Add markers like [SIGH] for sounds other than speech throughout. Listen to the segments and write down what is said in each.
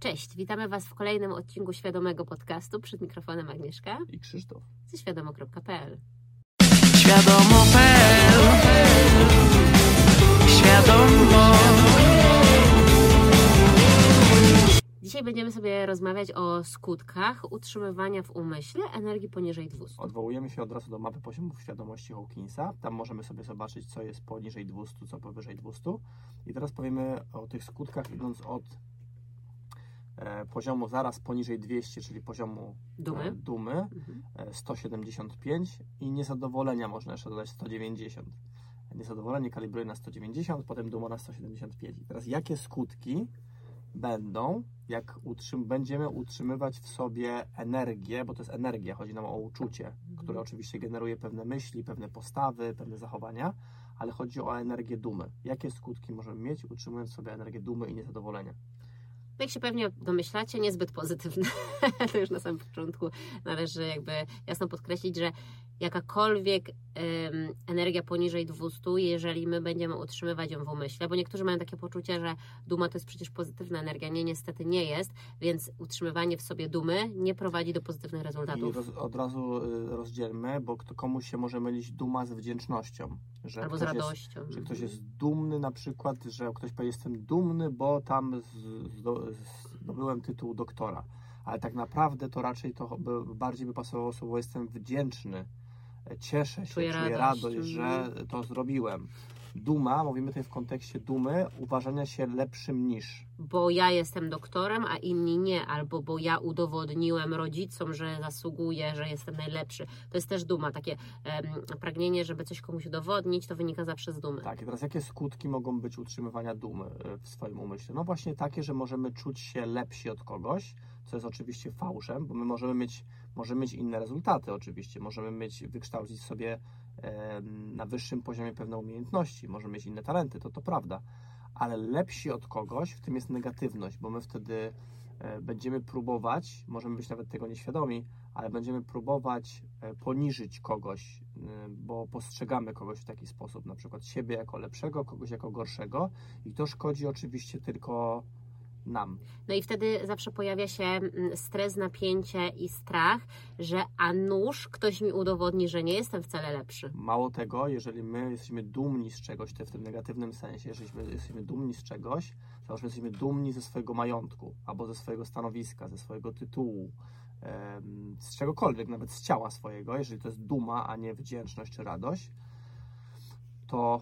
Cześć, witamy Was w kolejnym odcinku Świadomego Podcastu. Przed mikrofonem Agnieszka i Krzysztof ze świadomo.pl. Świadomo.pl Świadomo. Dzisiaj będziemy sobie rozmawiać o skutkach utrzymywania w umyśle energii poniżej 200. Odwołujemy się od razu do mapy poziomów świadomości Hawkinsa. Tam możemy sobie zobaczyć, co jest poniżej 200, co powyżej 200. I teraz powiemy o tych skutkach, idąc od poziomu zaraz poniżej 200, czyli poziomu Dumy. e, dumy Mhm. e, 175 i niezadowolenia można jeszcze dodać 190. Niezadowolenie kalibruje na 190, potem duma na 175. I teraz jakie skutki będą, jak utrzym będziemy utrzymywać w sobie energię, bo to jest energia, chodzi nam o uczucie, które oczywiście generuje pewne myśli, pewne postawy, pewne zachowania, ale chodzi o energię dumy. Jakie skutki możemy mieć, utrzymując w sobie energię dumy i niezadowolenia? Jak się pewnie domyślacie, niezbyt pozytywne. [LAUGHS] to już na samym początku należy jakby jasno podkreślić, że jakakolwiek em, energia poniżej 200, jeżeli my będziemy utrzymywać ją w umyśle, bo niektórzy mają takie poczucie, że duma to jest przecież pozytywna energia. Nie, niestety nie jest, więc utrzymywanie w sobie dumy nie prowadzi do pozytywnych rezultatów. roz, od razu y, rozdzielmy, bo kto, komuś się może mylić duma z wdzięcznością. Że Albo z ktoś jest- radością. Że ktoś jest dumny na przykład, że ktoś powie jestem dumny, bo tam zdobyłem tytuł doktora. Ale tak naprawdę to raczej to bardziej by pasowało słowo jestem wdzięczny. Cieszę się, Czuję czuję, radość. radość, że to zrobiłem. Duma, mówimy tutaj w kontekście dumy, uważania się lepszym niż. bo ja jestem doktorem, a inni nie, albo bo ja udowodniłem rodzicom, że zasługuję, że jestem najlepszy. To jest też duma, takie em, pragnienie, żeby coś komuś udowodnić, to wynika zawsze z dumy. Tak, i teraz jakie skutki mogą być utrzymywania dumy e, w swoim umyśle? No właśnie takie, że możemy czuć się lepsi od kogoś, co jest oczywiście fałszem, bo my możemy mieć, możemy mieć inne rezultaty oczywiście, możemy mieć, wykształcić sobie na wyższym poziomie pewne umiejętności, możemy mieć inne talenty, to to prawda, ale lepsi od kogoś, w tym jest negatywność, bo my wtedy e, będziemy próbować, możemy być nawet tego nieświadomi, ale będziemy próbować e, poniżyć kogoś, e, bo postrzegamy kogoś w taki sposób, na przykład siebie jako lepszego, kogoś jako gorszego. I to szkodzi oczywiście tylko nam. No i wtedy zawsze pojawia się mm, stres, napięcie i strach, że a nuż ktoś mi udowodni, że nie jestem wcale lepszy. Mało tego, jeżeli my jesteśmy dumni z czegoś, to w tym negatywnym sensie, jeżeli my jesteśmy dumni z czegoś, załóżmy, jesteśmy dumni ze swojego majątku, albo ze swojego stanowiska, ze swojego tytułu, z czegokolwiek, nawet z ciała swojego, jeżeli to jest duma, a nie wdzięczność czy radość, to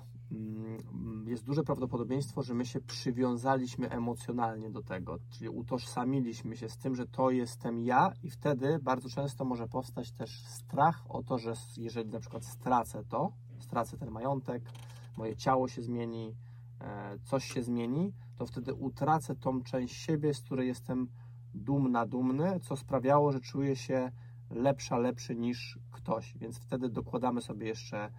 jest duże prawdopodobieństwo, że my się przywiązaliśmy emocjonalnie do tego, czyli utożsamiliśmy się z tym, że to jestem ja i wtedy bardzo często może powstać też strach o to, że jeżeli na przykład stracę to, stracę ten majątek, moje ciało się zmieni, e, coś się zmieni, to wtedy utracę tą część siebie, z której jestem dumna, dumny, co sprawiało, że czuję się lepsza, lepszy niż ktoś, więc wtedy dokładamy sobie jeszcze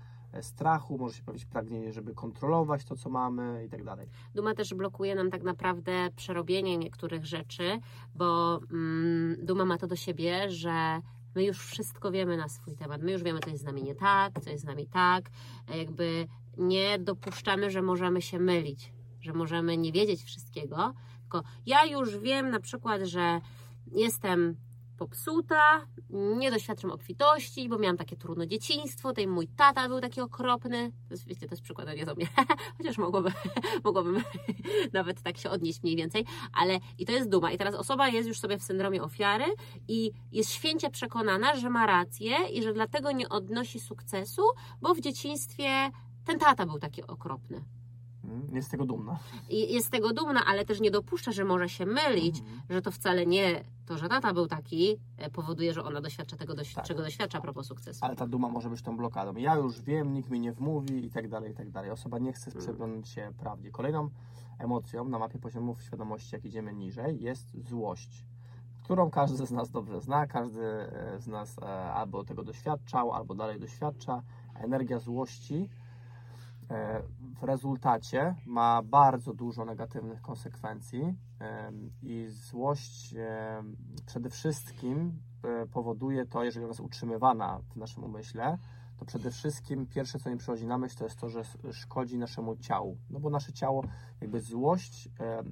strachu, może się powiedzieć pragnienie, żeby kontrolować to, co mamy i tak dalej. Duma też blokuje nam tak naprawdę przerobienie niektórych rzeczy, bo mm, duma ma to do siebie, że my już wszystko wiemy na swój temat. My już wiemy, co jest z nami nie tak, co jest z nami tak. E, Jakby nie dopuszczamy, że możemy się mylić, że możemy nie wiedzieć wszystkiego. Tylko ja już wiem na przykład, że jestem popsuta, nie doświadczam obfitości, bo miałam takie trudne dzieciństwo, tutaj mój tata był taki okropny. To jest, wiecie, to jest przykład, nie do mnie. [LAUGHS] Chociaż mogłoby, [LAUGHS] mogłabym [LAUGHS] nawet tak się odnieść mniej więcej, ale i to jest duma. I teraz osoba jest już sobie w syndromie ofiary i jest święcie przekonana, że ma rację i że dlatego nie odnosi sukcesu, bo w dzieciństwie ten tata był taki okropny. Mm, Jest z tego dumna. I jest z tego dumna, ale też nie dopuszcza, że może się mylić, Mhm. że to wcale nie to, że tata był taki, e, powoduje, że ona doświadcza tego, doś- Tak. czego doświadcza a propos sukcesu. Ale ta duma może być tą blokadą. Ja już wiem, nikt mi nie wmówi i tak dalej, i tak dalej. Osoba nie chce przyglądać się prawdzie. Kolejną emocją na mapie poziomów świadomości, jak idziemy niżej, jest złość, którą każdy z nas dobrze zna, każdy e, z nas e, albo tego doświadczał, albo dalej doświadcza. Energia złości w rezultacie ma bardzo dużo negatywnych konsekwencji i złość przede wszystkim e, powoduje to, jeżeli ona jest utrzymywana w naszym umyśle, to przede wszystkim pierwsze, co mi przychodzi na myśl, to jest to, że szkodzi naszemu ciału. No bo nasze ciało, jakby złość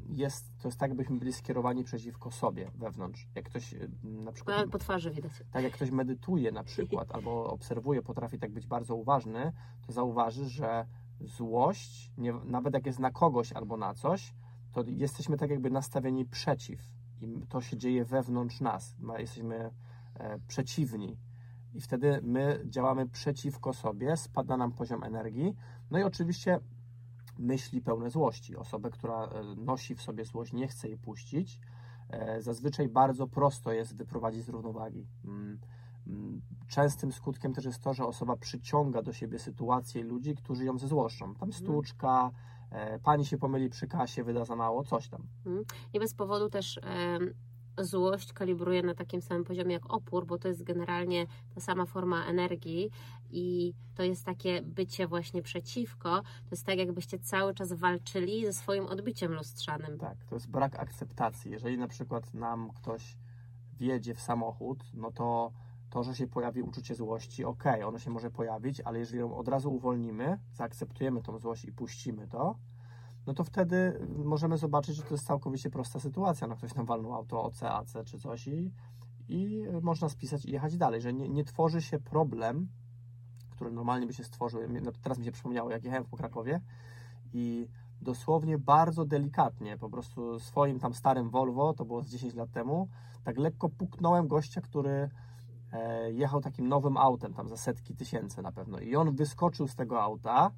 jest, to jest tak, jakbyśmy byli skierowani przeciwko sobie wewnątrz. Jak ktoś na przykład... Nawet po twarzy widać. Tak jak ktoś medytuje na przykład, albo obserwuje, potrafi tak być bardzo uważny, to zauważy, że złość, nie, nawet jak jest na kogoś albo na coś, to jesteśmy tak jakby nastawieni przeciw. I to się dzieje wewnątrz nas. Jesteśmy e, przeciwni i wtedy my działamy przeciwko sobie, spada nam poziom energii. No i oczywiście myśli pełne złości. Osobę, która e, nosi w sobie złość, nie chce jej puścić. E, zazwyczaj bardzo prosto jest wyprowadzić z równowagi. Częstym skutkiem też jest to, że osoba przyciąga do siebie sytuacje i ludzi, którzy ją ze złoszczą. Tam mhm. stłuczka, pani się pomyli przy kasie, wyda za mało, coś tam. Mhm. Nie bez powodu też złość kalibruje na takim samym poziomie jak opór, bo to jest generalnie ta sama forma energii i to jest takie bycie właśnie przeciwko. To jest tak, jakbyście cały czas walczyli ze swoim odbiciem lustrzanym. Tak, to jest brak akceptacji. Jeżeli na przykład nam ktoś wjedzie w samochód, no to to, że się pojawi uczucie złości, ok, ono się może pojawić, ale jeżeli ją od razu uwolnimy, zaakceptujemy tą złość i puścimy to, no to wtedy możemy zobaczyć, że to jest całkowicie prosta sytuacja. No ktoś nam walnął auto OC, AC czy coś i, i można spisać i jechać dalej, że nie, nie tworzy się problem, który normalnie by się stworzył. No teraz mi się przypomniało, jak jechałem po Krakowie i dosłownie bardzo delikatnie, po prostu swoim tam starym Volvo, to było z 10 lat temu, tak lekko puknąłem gościa, który jechał takim nowym autem, tam za setki tysięcy na pewno. I on wyskoczył z tego auta,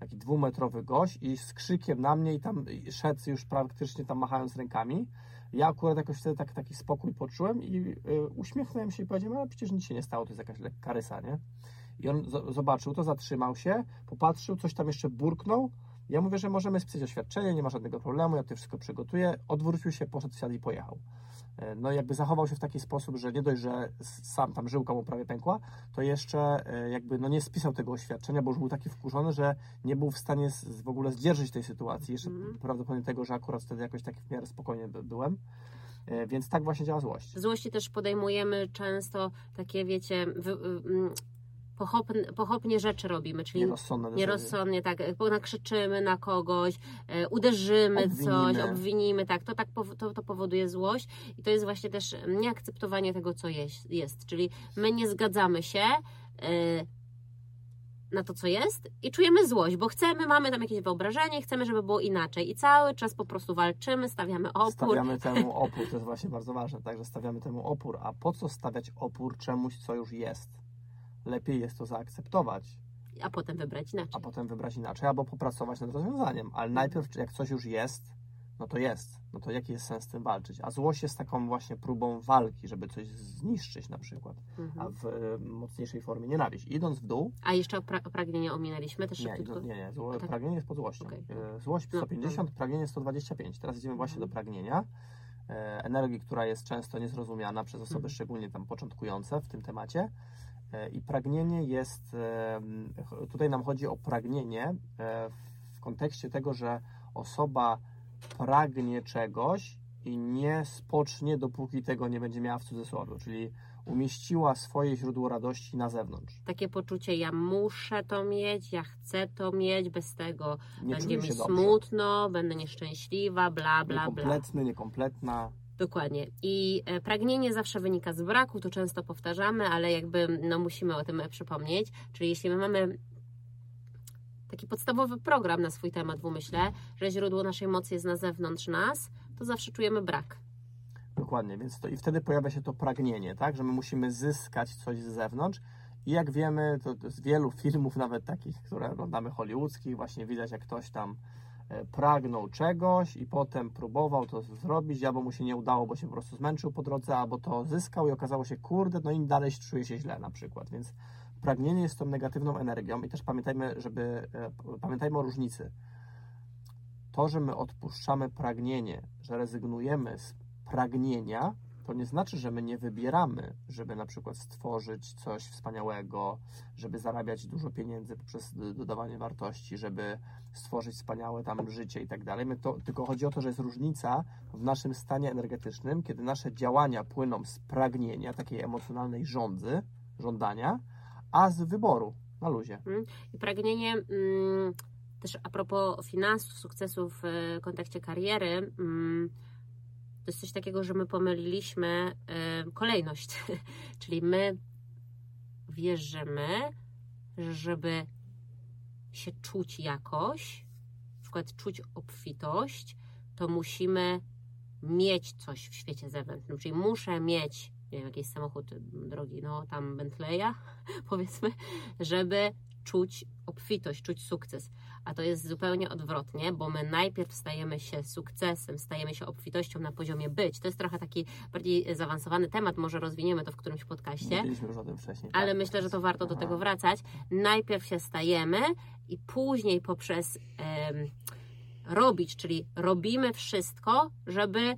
taki dwumetrowy gość i z krzykiem na mnie i tam szedł już praktycznie tam machając rękami. Ja akurat jakoś wtedy tak, taki spokój poczułem i y, uśmiechnąłem się i powiedziałem, ale przecież nic się nie stało, to jest jakaś lekka rysa, nie? I on zobaczył to, zatrzymał się, popatrzył, coś tam jeszcze burknął. Ja mówię, że możemy spisać oświadczenie, nie ma żadnego problemu, ja to wszystko przygotuję. Odwrócił się, poszedł, wsiadł i pojechał. E, no jakby zachował się w taki sposób, że nie dość, że sam tam żyłka mu prawie pękła, to jeszcze e, jakby no nie spisał tego oświadczenia, bo już był taki wkurzony, że nie był w stanie w ogóle zdzierżyć tej sytuacji. Jeszcze mm. prawdopodobnie tego, że akurat wtedy jakoś tak w miarę spokojnie byłem. E, więc tak właśnie działa złość. Złości też podejmujemy często takie, wiecie, pochopnie, pochopnie rzeczy robimy, czyli nierozsądne, nierozsądnie, tak, nakrzyczymy na kogoś, e, uderzymy obwinimy. coś, obwinimy, tak, to, tak to, to powoduje złość i to jest właśnie też nieakceptowanie tego, co jest, jest. czyli my nie zgadzamy się e, na to, co jest i czujemy złość, bo chcemy, mamy tam jakieś wyobrażenie, chcemy, żeby było inaczej i cały czas po prostu walczymy, stawiamy opór. Stawiamy [LAUGHS] temu opór, to jest właśnie bardzo ważne, także stawiamy temu opór, a po co stawiać opór czemuś, co już jest? Lepiej jest to zaakceptować. A potem wybrać inaczej. A potem wybrać inaczej, albo popracować nad rozwiązaniem. Ale najpierw, jak coś już jest, no to jest. No to jaki jest sens z tym walczyć? A złość jest taką właśnie próbą walki, żeby coś zniszczyć na przykład, mhm. a w e, mocniejszej formie nienawiść. Idąc w dół... A jeszcze pra pragnienie ominęliśmy też nie? Nie, nie, Zło, tak? pragnienie jest pod złością. Okay. E, złość 150, no, pragnienie 125. Teraz idziemy właśnie do mhm. pragnienia. E, energii, która jest często niezrozumiana przez osoby mhm. szczególnie tam początkujące w tym temacie. E, I pragnienie jest, tutaj nam chodzi o pragnienie e, w kontekście tego, że osoba pragnie czegoś i nie spocznie, dopóki tego nie będzie miała w cudzysłowie, czyli umieściła swoje źródło radości na zewnątrz. Takie poczucie, ja muszę to mieć, ja chcę to mieć, bez tego nie będzie mi smutno, dobrze. będę nieszczęśliwa, bla, bla, bla. Niekompletny, niekompletna. Dokładnie. I e, pragnienie zawsze wynika z braku, to często powtarzamy, ale jakby no, musimy o tym przypomnieć. Czyli jeśli my mamy taki podstawowy program na swój temat w umyśle, że źródło naszej mocy jest na zewnątrz nas, to zawsze czujemy brak. Dokładnie, więc to i wtedy pojawia się to pragnienie, tak, że my musimy zyskać coś z zewnątrz. I jak wiemy, to z wielu filmów, nawet takich, które oglądamy hollywoodzkich, właśnie widać, jak ktoś tam E, pragnął czegoś i potem próbował to zrobić, albo mu się nie udało, bo się po prostu zmęczył po drodze, albo to zyskał i okazało się, kurde, no i dalej czuje się źle na przykład, więc pragnienie jest tą negatywną energią i też pamiętajmy, żeby, e, pamiętajmy o różnicy. To, że my odpuszczamy pragnienie, że rezygnujemy z pragnienia, to nie znaczy, że my nie wybieramy, żeby na przykład stworzyć coś wspaniałego, żeby zarabiać dużo pieniędzy poprzez dodawanie wartości, żeby stworzyć wspaniałe tam życie i tak dalej. Tylko chodzi o to, że jest różnica w naszym stanie energetycznym, kiedy nasze działania płyną z pragnienia, takiej emocjonalnej rządzy, żądania, a z wyboru. na luzie. Mm. I pragnienie mm, też a propos finansów, sukcesów w kontekście kariery, mm, to jest coś takiego, że my pomyliliśmy kolejność. [LAUGHS] Czyli my wierzymy, że żeby się czuć jakoś, na przykład czuć obfitość, to musimy mieć coś w świecie zewnętrznym. Czyli muszę mieć, nie wiem, jakiś samochód drogi, no tam Bentleya, [LAUGHS] powiedzmy, żeby czuć obfitość, czuć sukces. A to jest zupełnie odwrotnie, bo my najpierw stajemy się sukcesem, stajemy się obfitością na poziomie być. To jest trochę taki bardziej zaawansowany temat, może rozwiniemy to w którymś podcaście. Mówiliśmy już o tym wcześniej. Ale tak. myślę, że to warto do Aha. tego wracać. Najpierw się stajemy i później poprzez em, robić, czyli robimy wszystko, żeby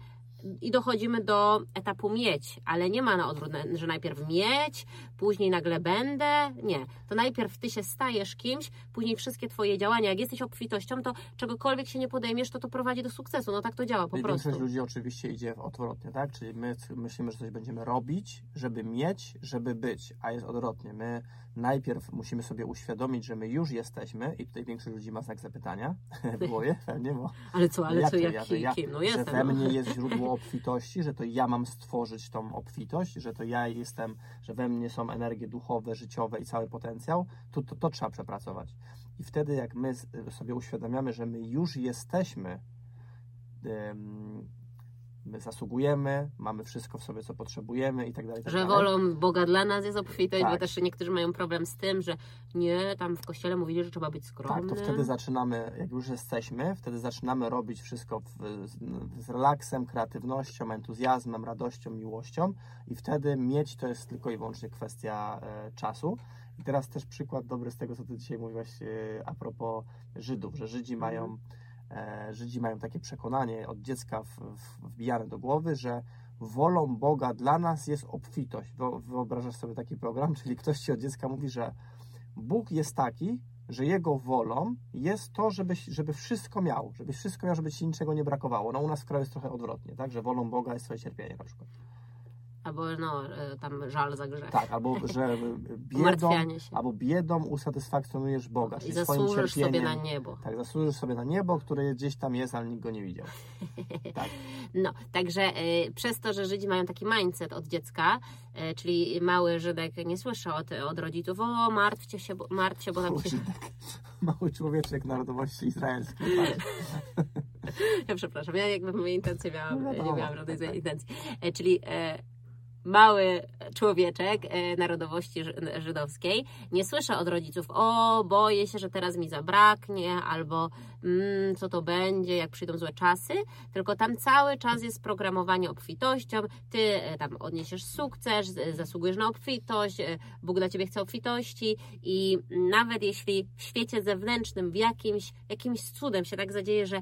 i dochodzimy do etapu mieć, ale nie ma na odwrót, że najpierw mieć, później nagle będę. Nie. To najpierw ty się stajesz kimś, później wszystkie twoje działania, jak jesteś obfitością, to czegokolwiek się nie podejmiesz, to to prowadzi do sukcesu. No tak to działa po I prostu. Większość ludzi oczywiście idzie w odwrotnie, tak? Czyli my myślimy, że coś będziemy robić, żeby mieć, żeby być, a jest odwrotnie. My najpierw musimy sobie uświadomić, że my już jesteśmy i tutaj większość ludzi ma znak zapytania [LAUGHS] głowie, pewnie, bo Ale co, ale jak co, jak ja, to ja, kim? No że jestem. we no. mnie jest źródło obfitości, że to ja mam stworzyć tą obfitość, że to ja jestem, że we mnie są energie duchowe, życiowe i cały potencjał, to, to, to trzeba przepracować. I wtedy jak my sobie uświadamiamy, że my już jesteśmy, my zasługujemy, mamy wszystko w sobie, co potrzebujemy i tak dalej. tak Że wolą Boga dla nas jest obfitość, bo Tak. też niektórzy mają problem z tym, że nie, tam w kościele mówili, że trzeba być Tak, skromnym. to wtedy zaczynamy, jak już jesteśmy, wtedy zaczynamy robić wszystko w, z, z relaksem, kreatywnością, entuzjazmem, radością, miłością i wtedy mieć to jest tylko i wyłącznie kwestia e, czasu. I teraz też przykład dobry z tego, co Ty dzisiaj mówiłaś e, a propos Żydów, że Żydzi mają, e, Żydzi mają takie przekonanie od dziecka wbijane do głowy, że wolą Boga dla nas jest obfitość. Wyo- Wyobrażasz sobie taki program, [LAUGHS] czyli ktoś Ci od dziecka mówi, że Bóg jest taki, że Jego wolą jest to, żebyś, żeby wszystko miał, żebyś wszystko miał, żeby Ci niczego nie brakowało. No u nas w kraju jest trochę odwrotnie, tak, że wolą Boga jest Twoje cierpienie na przykład. Albo no, e, tam żal za grzech. Tak, albo że [LAUGHS] biedą, albo biedą usatysfakcjonujesz Boga, I czyli swoim zasłużysz sobie cierpieniem. na niebo. Tak, zasłużysz sobie na niebo, które gdzieś tam jest, ale nikt go nie widział. [LAUGHS] Tak. No, także e, przez to, że Żydzi mają taki mindset od dziecka, e, czyli mały Żydek nie słyszy od, od rodziców, o martwcie się, bo, martw się, bo tam się... Mały człowieczek narodowości izraelskiej. Tak. [LAUGHS] Ja przepraszam, ja jakby moje intencje miałam, No nie miałam żadnej tak, tak. intencji. E, Czyli e, mały człowieczek e, narodowości ży- żydowskiej. Nie słyszę od rodziców, o boję się, że teraz mi zabraknie, albo mm, co to będzie, jak przyjdą złe czasy, tylko tam cały czas jest programowanie obfitością, ty e, tam odniesiesz sukces, zasługujesz na obfitość, e, Bóg dla ciebie chce obfitości i nawet jeśli w świecie zewnętrznym w jakimś, jakimś cudem się tak zadzieje, że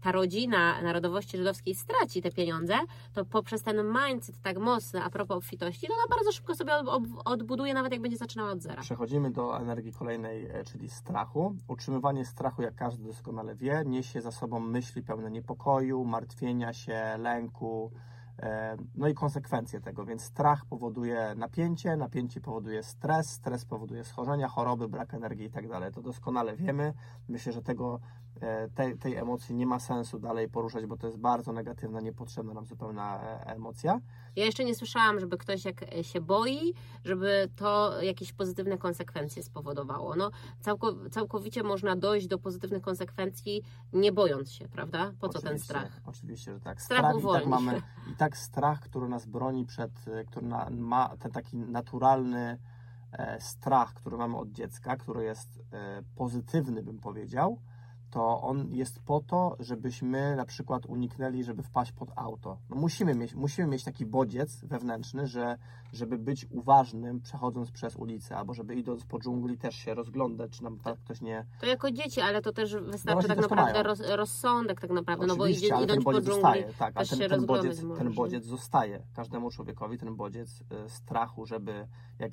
ta rodzina narodowości żydowskiej straci te pieniądze, to poprzez ten mindset tak mocny a propos obfitości, to ona bardzo szybko sobie od, od, odbuduje, nawet jak będzie zaczynała od zera. Przechodzimy do energii kolejnej, e, czyli strachu. Utrzymywanie strachu, jak każdy doskonale wie, niesie za sobą myśli pełne niepokoju, martwienia się, lęku, e, no i konsekwencje tego. Więc strach powoduje napięcie, napięcie powoduje stres, stres powoduje schorzenia, choroby, brak energii i tak. To doskonale wiemy. Myślę, że tego, tej, tej emocji nie ma sensu dalej poruszać, bo to jest bardzo negatywna, niepotrzebna nam zupełna e, emocja. Ja jeszcze nie słyszałam, żeby ktoś jak się boi, żeby to jakieś pozytywne konsekwencje spowodowało. No, całko, całkowicie można dojść do pozytywnych konsekwencji nie bojąc się, prawda? Po co ten strach? Oczywiście, że tak. Strach Strach i uwolni. tak mamy i tak strach, który nas broni przed, który na, ma ten taki naturalny e, strach, który mamy od dziecka, który jest e, pozytywny, bym powiedział, to on jest po to, żebyśmy na przykład uniknęli, żeby wpaść pod auto. No musimy, mieć, musimy mieć taki bodziec wewnętrzny, że żeby być uważnym przechodząc przez ulicę, albo żeby idąc po dżungli też się rozglądać, czy nam tak ktoś nie, To jako dzieci, ale to też wystarczy właśnie tak naprawdę roz, rozsądek tak naprawdę, no bo Oczywiście, idzie, ale idąc po dżungli, zostaje, tak, też ten, się ten, bodziec, ten bodziec zostaje każdemu człowiekowi, ten bodziec e, strachu, żeby jak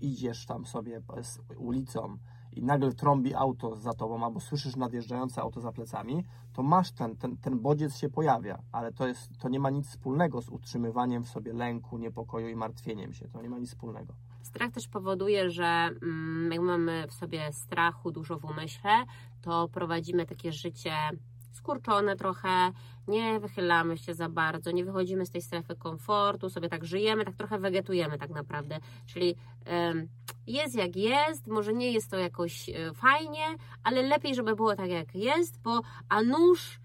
idziesz tam sobie z ulicą i nagle trąbi auto za tobą, albo słyszysz nadjeżdżające auto za plecami, to masz ten, ten, ten bodziec się pojawia, ale to, jest, to nie ma nic wspólnego z utrzymywaniem w sobie lęku, niepokoju i martwieniem się, to nie ma nic wspólnego. Strach też powoduje, że mm, jak mamy w sobie strachu dużo w umyśle, to prowadzimy takie życie skurczone trochę, nie wychylamy się za bardzo, nie wychodzimy z tej strefy komfortu, sobie tak żyjemy, tak trochę wegetujemy tak naprawdę. Czyli jest jak jest, może nie jest to jakoś y, fajnie, ale lepiej, żeby było tak jak jest, bo a nóż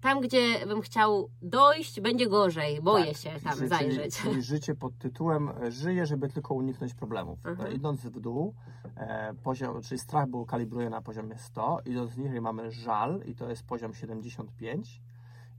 tam, gdzie bym chciał dojść, będzie gorzej. Boję Tak, się tam zajrzeć. Czyli, [LAUGHS] życie pod tytułem e, żyję, żeby tylko uniknąć problemów. Mhm. Idąc w dół, e, poziom, czyli strach był kalibruje na poziomie 100, idąc niżej mamy żal i to jest poziom 75.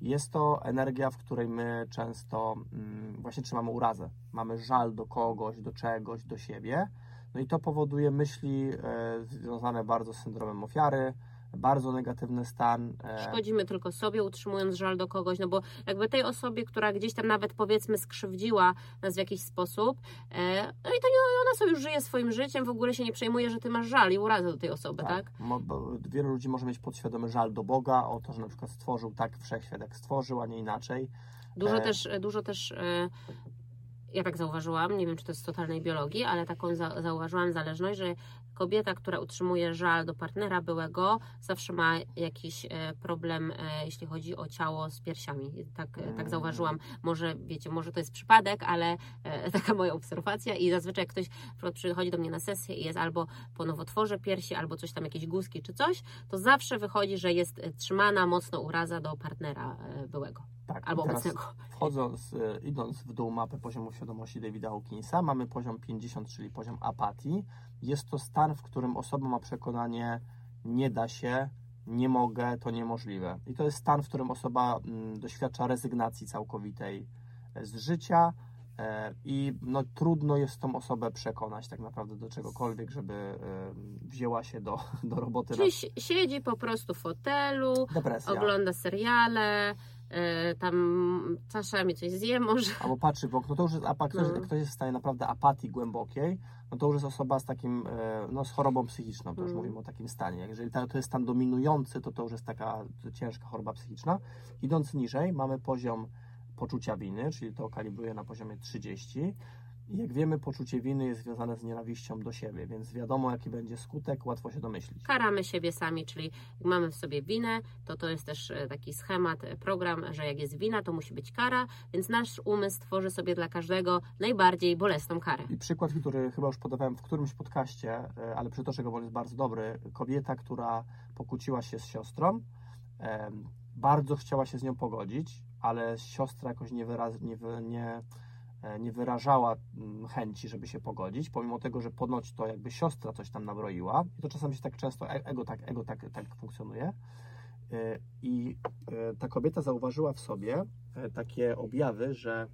Jest to energia, w której my często mm, właśnie trzymamy urazę. Mamy żal do kogoś, do czegoś, do siebie. No i to powoduje myśli e, związane bardzo z syndromem ofiary, bardzo negatywny stan. e, Szkodzimy tylko sobie, utrzymując żal do kogoś, no bo jakby tej osobie, która gdzieś tam nawet powiedzmy skrzywdziła nas w jakiś sposób, e, no i to nie, ona sobie już żyje swoim życiem, w ogóle się nie przejmuje, że ty masz żal i urazę do tej osoby, tak? Bo wielu ludzi może mieć podświadomy żal do Boga o to, że na przykład stworzył tak wszechświat, jak stworzył, a nie inaczej. Dużo E. też, dużo też ja tak zauważyłam, nie wiem czy to jest z totalnej biologii, ale taką za, zauważyłam zależność, że kobieta, która utrzymuje żal do partnera byłego, zawsze ma jakiś e, problem, e, jeśli chodzi o ciało z piersiami. Tak, e, tak zauważyłam. Może wiecie, może to jest przypadek, ale [LAUGHS] taka moja obserwacja i zazwyczaj jak ktoś przychodzi do mnie na sesję i jest albo po nowotworze piersi, albo coś tam, jakieś guzki czy coś, to zawsze wychodzi, że jest trzymana mocno uraza do partnera byłego Tak, albo obecnego. wchodząc, e, idąc w dół mapy poziomu świadomości Davida Hawkinsa, mamy poziom 50, czyli poziom apatii. Jest to stan, w którym osoba ma przekonanie, nie da się, nie mogę, to niemożliwe. I to jest stan, w którym osoba mm, doświadcza rezygnacji całkowitej e, z życia e, i no, trudno jest tą osobę przekonać tak naprawdę do czegokolwiek, żeby e, wzięła się do, do roboty. Czyli si- siedzi po prostu w fotelu, depresja. ogląda seriale, tam czasami coś zje może. Albo patrzy w okno, to już jest, apa, ktoś, No. ktoś jest w stanie naprawdę apatii głębokiej, no to już jest osoba z takim, e, no z chorobą psychiczną, to już Mm. mówimy o takim stanie. Jeżeli to jest stan dominujący, to to już jest taka ciężka choroba psychiczna. Idąc niżej, mamy poziom poczucia winy, czyli to kalibruje na poziomie 30. Jak wiemy, poczucie winy jest związane z nienawiścią do siebie, więc wiadomo, jaki będzie skutek, łatwo się domyślić. Karamy siebie sami, czyli jak mamy w sobie winę, to to jest też e, taki schemat, e, program, że jak jest wina, to musi być kara, więc nasz umysł tworzy sobie dla każdego najbardziej bolesną karę. I przykład, który chyba już podawałem w którymś podcaście, e, ale przytoczę go, bo jest bardzo dobry. Kobieta, która pokłóciła się z siostrą, bardzo chciała się z nią pogodzić, ale siostra jakoś nie, wyraz, nie, wy, nie, nie wyrażała mm, chęci, żeby się pogodzić, pomimo tego, że ponoć to jakby siostra coś tam nabroiła. I to czasami się tak często, e- ego tak, ego tak, tak funkcjonuje. E, I e, ta kobieta zauważyła w sobie e, takie objawy, że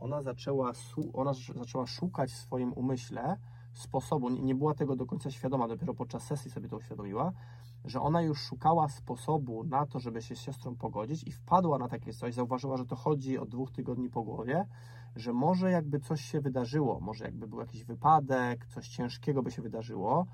ona zaczęła, ona zaczęła szukać w swoim umyśle sposobu, nie była tego do końca świadoma, dopiero podczas sesji sobie to uświadomiła, że ona już szukała sposobu na to, żeby się z siostrą pogodzić i wpadła na takie coś, zauważyła, że to chodzi od dwóch tygodni po głowie, że może jakby coś się wydarzyło, może jakby był jakiś wypadek, coś ciężkiego by się wydarzyło,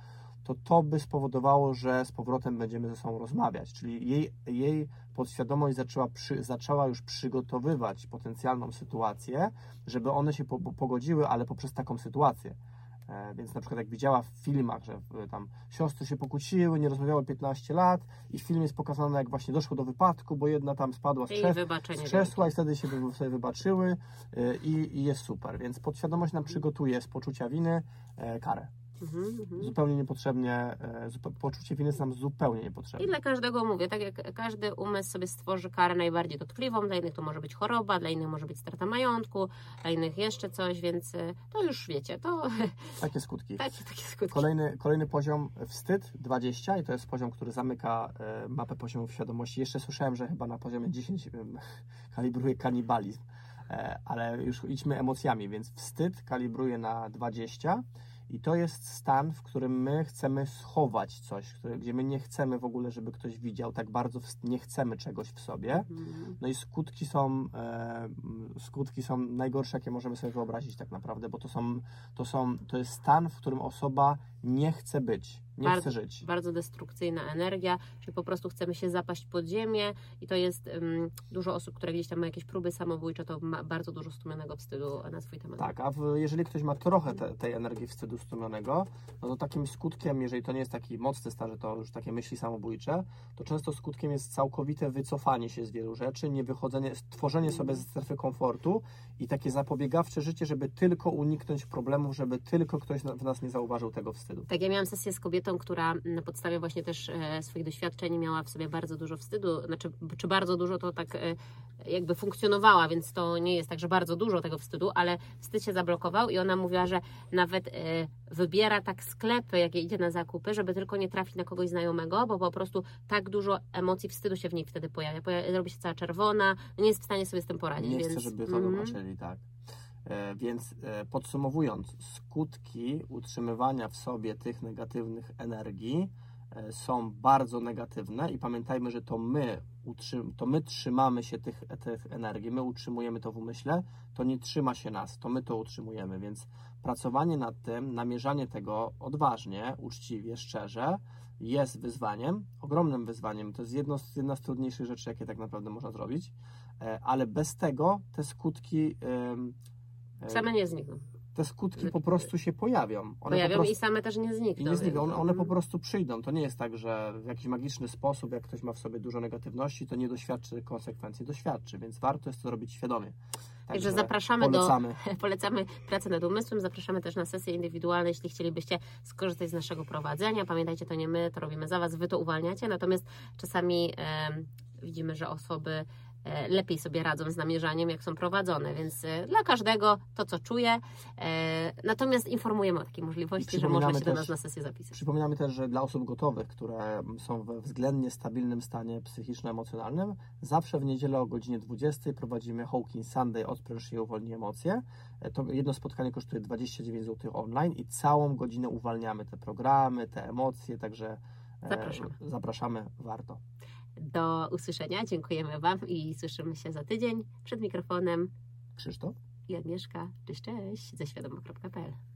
to to by spowodowało, że z powrotem będziemy ze sobą rozmawiać. Czyli jej, jej podświadomość zaczęła, przy, zaczęła już przygotowywać potencjalną sytuację, żeby one się po, pogodziły, ale poprzez taką sytuację. E, Więc na przykład jak widziała w filmach, że e, tam siostry się pokłóciły, nie rozmawiały 15 lat i w filmie jest pokazane, jak właśnie doszło do wypadku, bo jedna tam spadła z, krzew, z krzesła i wtedy się sobie wybaczyły e, i, i jest super. Więc podświadomość nam przygotuje z poczucia winy karę. Mhm, mhm. Zupełnie niepotrzebnie, e, zupe- poczucie winy jest nam zupełnie I niepotrzebne. dla każdego mówię, tak jak każdy umysł sobie stworzy karę najbardziej dotkliwą, dla innych to może być choroba, dla innych może być strata majątku, dla innych jeszcze coś, więc y, to już wiecie, to [LAUGHS] Takie skutki. takie, takie skutki. Kolejny, kolejny poziom wstyd 20 i to jest poziom, który zamyka e, mapę poziomów świadomości. Jeszcze słyszałem, że chyba na poziomie 10 em, [LAUGHS] kalibruje kanibalizm, e, ale już idźmy emocjami, więc wstyd kalibruje na 20 i to jest stan, w którym my chcemy schować coś, gdzie my nie chcemy w ogóle, żeby ktoś widział, tak bardzo nie chcemy czegoś w sobie. Mhm. No i skutki są, e, skutki są najgorsze, jakie możemy sobie wyobrazić tak naprawdę, bo to są, to są, to jest stan, w którym osoba nie chce być. Nie Bardzo- chce żyć. bardzo destrukcyjna energia, czyli po prostu chcemy się zapaść pod ziemię i to jest um, dużo osób, które gdzieś tam ma jakieś próby samobójcze, to ma bardzo dużo stłumionego wstydu na swój temat. Tak, a w, jeżeli ktoś ma trochę te, tej energii wstydu stłumionego, no to takim skutkiem, jeżeli to nie jest taki mocny stan, że to już takie myśli samobójcze, to często skutkiem jest całkowite wycofanie się z wielu rzeczy, nie wychodzenie, tworzenie sobie ze strefy komfortu i takie zapobiegawcze życie, żeby tylko uniknąć problemów, żeby tylko ktoś w nas nie zauważył tego wstydu. Tak, ja miałam sesję z kobietą, która na podstawie właśnie też e, swoich doświadczeń miała w sobie bardzo dużo wstydu, znaczy, czy bardzo dużo to tak e, jakby funkcjonowała, więc to nie jest tak, że bardzo dużo tego wstydu, ale wstyd się zablokował i ona mówiła, że nawet e, wybiera tak sklepy, jakie idzie na zakupy, żeby tylko nie trafić na kogoś znajomego, bo po prostu tak dużo emocji wstydu się w niej wtedy pojawia. Poja- robi się cała czerwona, nie jest w stanie sobie z tym poradzić. Nie więc, chcę, żeby to Mhm. zobaczyli, tak. E, Więc e, podsumowując, skutki utrzymywania w sobie tych negatywnych energii e, są bardzo negatywne i pamiętajmy, że to my, to my trzymamy się tych, tych energii, my utrzymujemy to w umyśle, to nie trzyma się nas, to my to utrzymujemy, więc pracowanie nad tym, namierzanie tego odważnie, uczciwie, szczerze jest wyzwaniem, ogromnym wyzwaniem. To jest jedno z, jedna z trudniejszych rzeczy, jakie tak naprawdę można zrobić, ale bez tego te skutki e, Same nie znikną. te skutki po prostu się pojawią. One Pojawią po prostu, i same też nie znikną. i nie znikną. One, one po prostu przyjdą. To nie jest tak, że w jakiś magiczny sposób, jak ktoś ma w sobie dużo negatywności, to nie doświadczy konsekwencji. Doświadczy, więc warto jest to robić świadomie. Także zapraszamy do, polecamy. [LAUGHS] Polecamy pracę nad umysłem, zapraszamy też na sesje indywidualne, jeśli chcielibyście skorzystać z naszego prowadzenia. Pamiętajcie, to nie my, to robimy za Was, Wy to uwalniacie, natomiast czasami widzimy, że osoby lepiej sobie radzą z namierzaniem, jak są prowadzone, więc e, dla każdego to, co czuje. E, natomiast informujemy o takiej możliwości, że można się przypominamy do nas też- na sesję zapisać. Przypominamy też, że dla osób gotowych, które są we względnie stabilnym stanie psychiczno-emocjonalnym, zawsze w niedzielę o godzinie 20 prowadzimy Hawkins Sunday Odpręż i uwolnij emocje. E, To jedno spotkanie kosztuje 29 zł online i całą godzinę uwalniamy te programy, te emocje, także e, Zapraszamy. zapraszamy, warto. Do usłyszenia, dziękujemy Wam i słyszymy się za tydzień przed mikrofonem Krzysztof? i Agnieszka. Cześć, cześć, ze świadoma.pl.